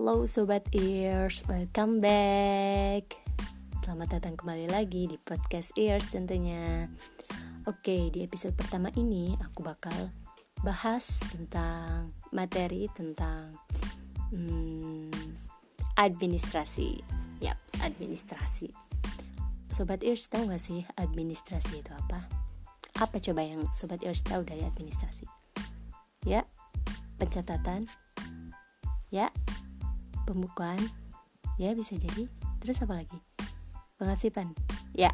Halo Sobat Ears, welcome back. Selamat datang kembali lagi di podcast Ears tentunya. Oke, di episode pertama ini aku bakal bahas tentang materi tentang hmm, administrasi. Yap, administrasi. Sobat Ears tahu gak sih administrasi itu apa? Apa coba yang Sobat Ears tahu dari administrasi? Ya, pencatatan. Ya pembukaan ya bisa jadi. Terus apa lagi? Pengasipan. Ya.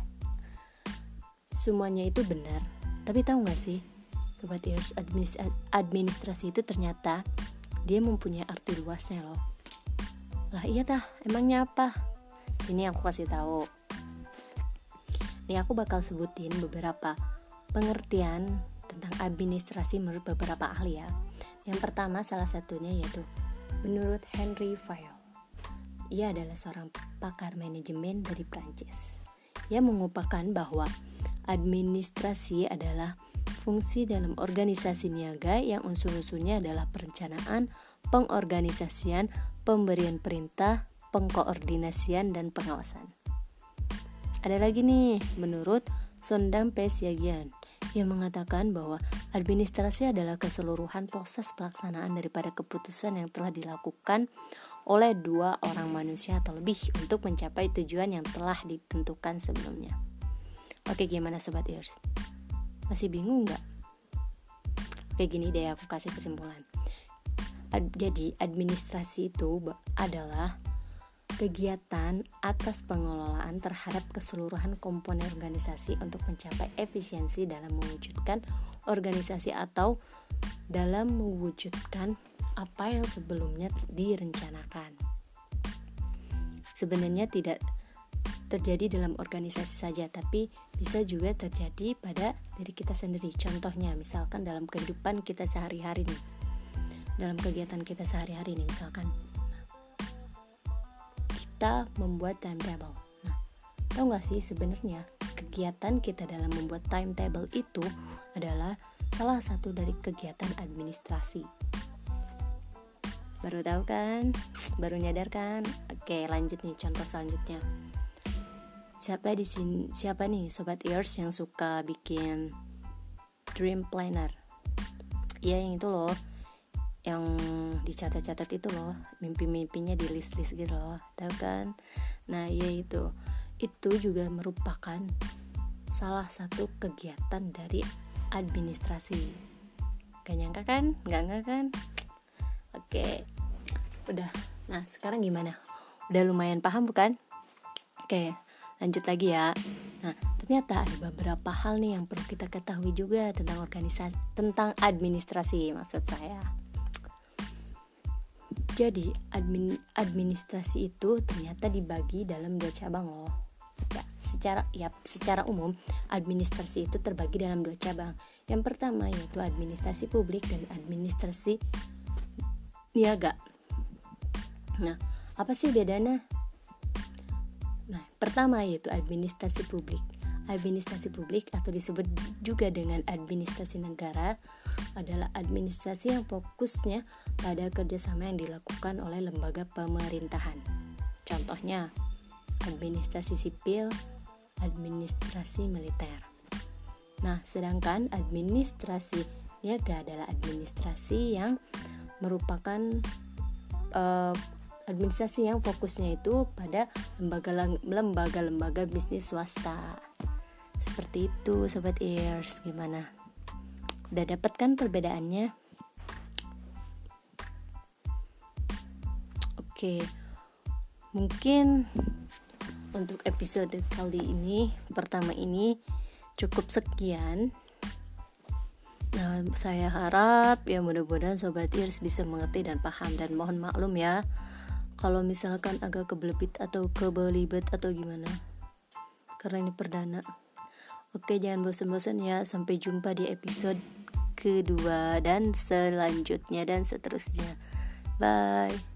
Semuanya itu benar. Tapi tahu nggak sih? Sobat ears administrasi itu ternyata dia mempunyai arti luasnya loh. Lah iya tah. Emangnya apa? Ini aku kasih tahu. Ini aku bakal sebutin beberapa pengertian tentang administrasi menurut beberapa ahli ya. Yang pertama salah satunya yaitu Menurut Henry Fayol, ia adalah seorang pakar manajemen dari Prancis. Ia mengupakan bahwa administrasi adalah fungsi dalam organisasi niaga yang unsur-unsurnya adalah perencanaan, pengorganisasian, pemberian perintah, pengkoordinasian, dan pengawasan. Ada lagi nih, menurut Sondang Pesiagian, yang mengatakan bahwa administrasi adalah keseluruhan proses pelaksanaan daripada keputusan yang telah dilakukan oleh dua orang manusia atau lebih untuk mencapai tujuan yang telah ditentukan sebelumnya. Oke, gimana sobat ears? Masih bingung nggak? Kayak gini deh aku kasih kesimpulan. Ad, jadi administrasi itu adalah kegiatan atas pengelolaan terhadap keseluruhan komponen organisasi untuk mencapai efisiensi dalam mewujudkan organisasi atau dalam mewujudkan apa yang sebelumnya direncanakan. Sebenarnya tidak terjadi dalam organisasi saja, tapi bisa juga terjadi pada diri kita sendiri. Contohnya, misalkan dalam kehidupan kita sehari-hari nih, dalam kegiatan kita sehari-hari nih, misalkan kita membuat timetable. Nah, tahu nggak sih sebenarnya kegiatan kita dalam membuat timetable itu adalah salah satu dari kegiatan administrasi. Baru tahu kan? Baru nyadar kan? Oke, lanjut nih contoh selanjutnya. Siapa di sini? Siapa nih sobat ears yang suka bikin dream planner? Iya yang itu loh yang dicatat-catat itu loh mimpi-mimpinya di list-list gitu loh tahu kan? Nah ya itu. Juga merupakan salah satu kegiatan dari administrasi. Gak nyangka kan? Nggak nggak kan? Oke. Udah. Nah sekarang gimana? Udah lumayan paham bukan? Oke lanjut lagi ya. Nah ternyata ada beberapa hal nih yang perlu kita ketahui juga tentang organisasi tentang administrasi maksud saya jadi admin, administrasi itu ternyata dibagi dalam dua cabang loh. Ya, secara ya secara umum administrasi itu terbagi dalam dua cabang. Yang pertama yaitu administrasi publik dan administrasi niaga. Nah, apa sih bedanya? Nah, pertama yaitu administrasi publik. Administrasi publik atau disebut juga dengan administrasi negara adalah administrasi yang fokusnya pada kerjasama yang dilakukan oleh lembaga pemerintahan. Contohnya, administrasi sipil, administrasi militer. Nah, sedangkan administrasi niaga adalah administrasi yang merupakan uh, administrasi yang fokusnya itu pada lembaga-lembaga bisnis swasta. Seperti itu, sobat ears, gimana? Udah dapat kan perbedaannya? Oke. Mungkin untuk episode kali ini pertama ini cukup sekian. Nah, saya harap ya mudah-mudahan sobat ears bisa mengerti dan paham dan mohon maklum ya kalau misalkan agak kebelebit atau kebelibet atau gimana. Karena ini perdana. Oke, jangan bosan-bosan ya. Sampai jumpa di episode kedua dan selanjutnya dan seterusnya. Bye.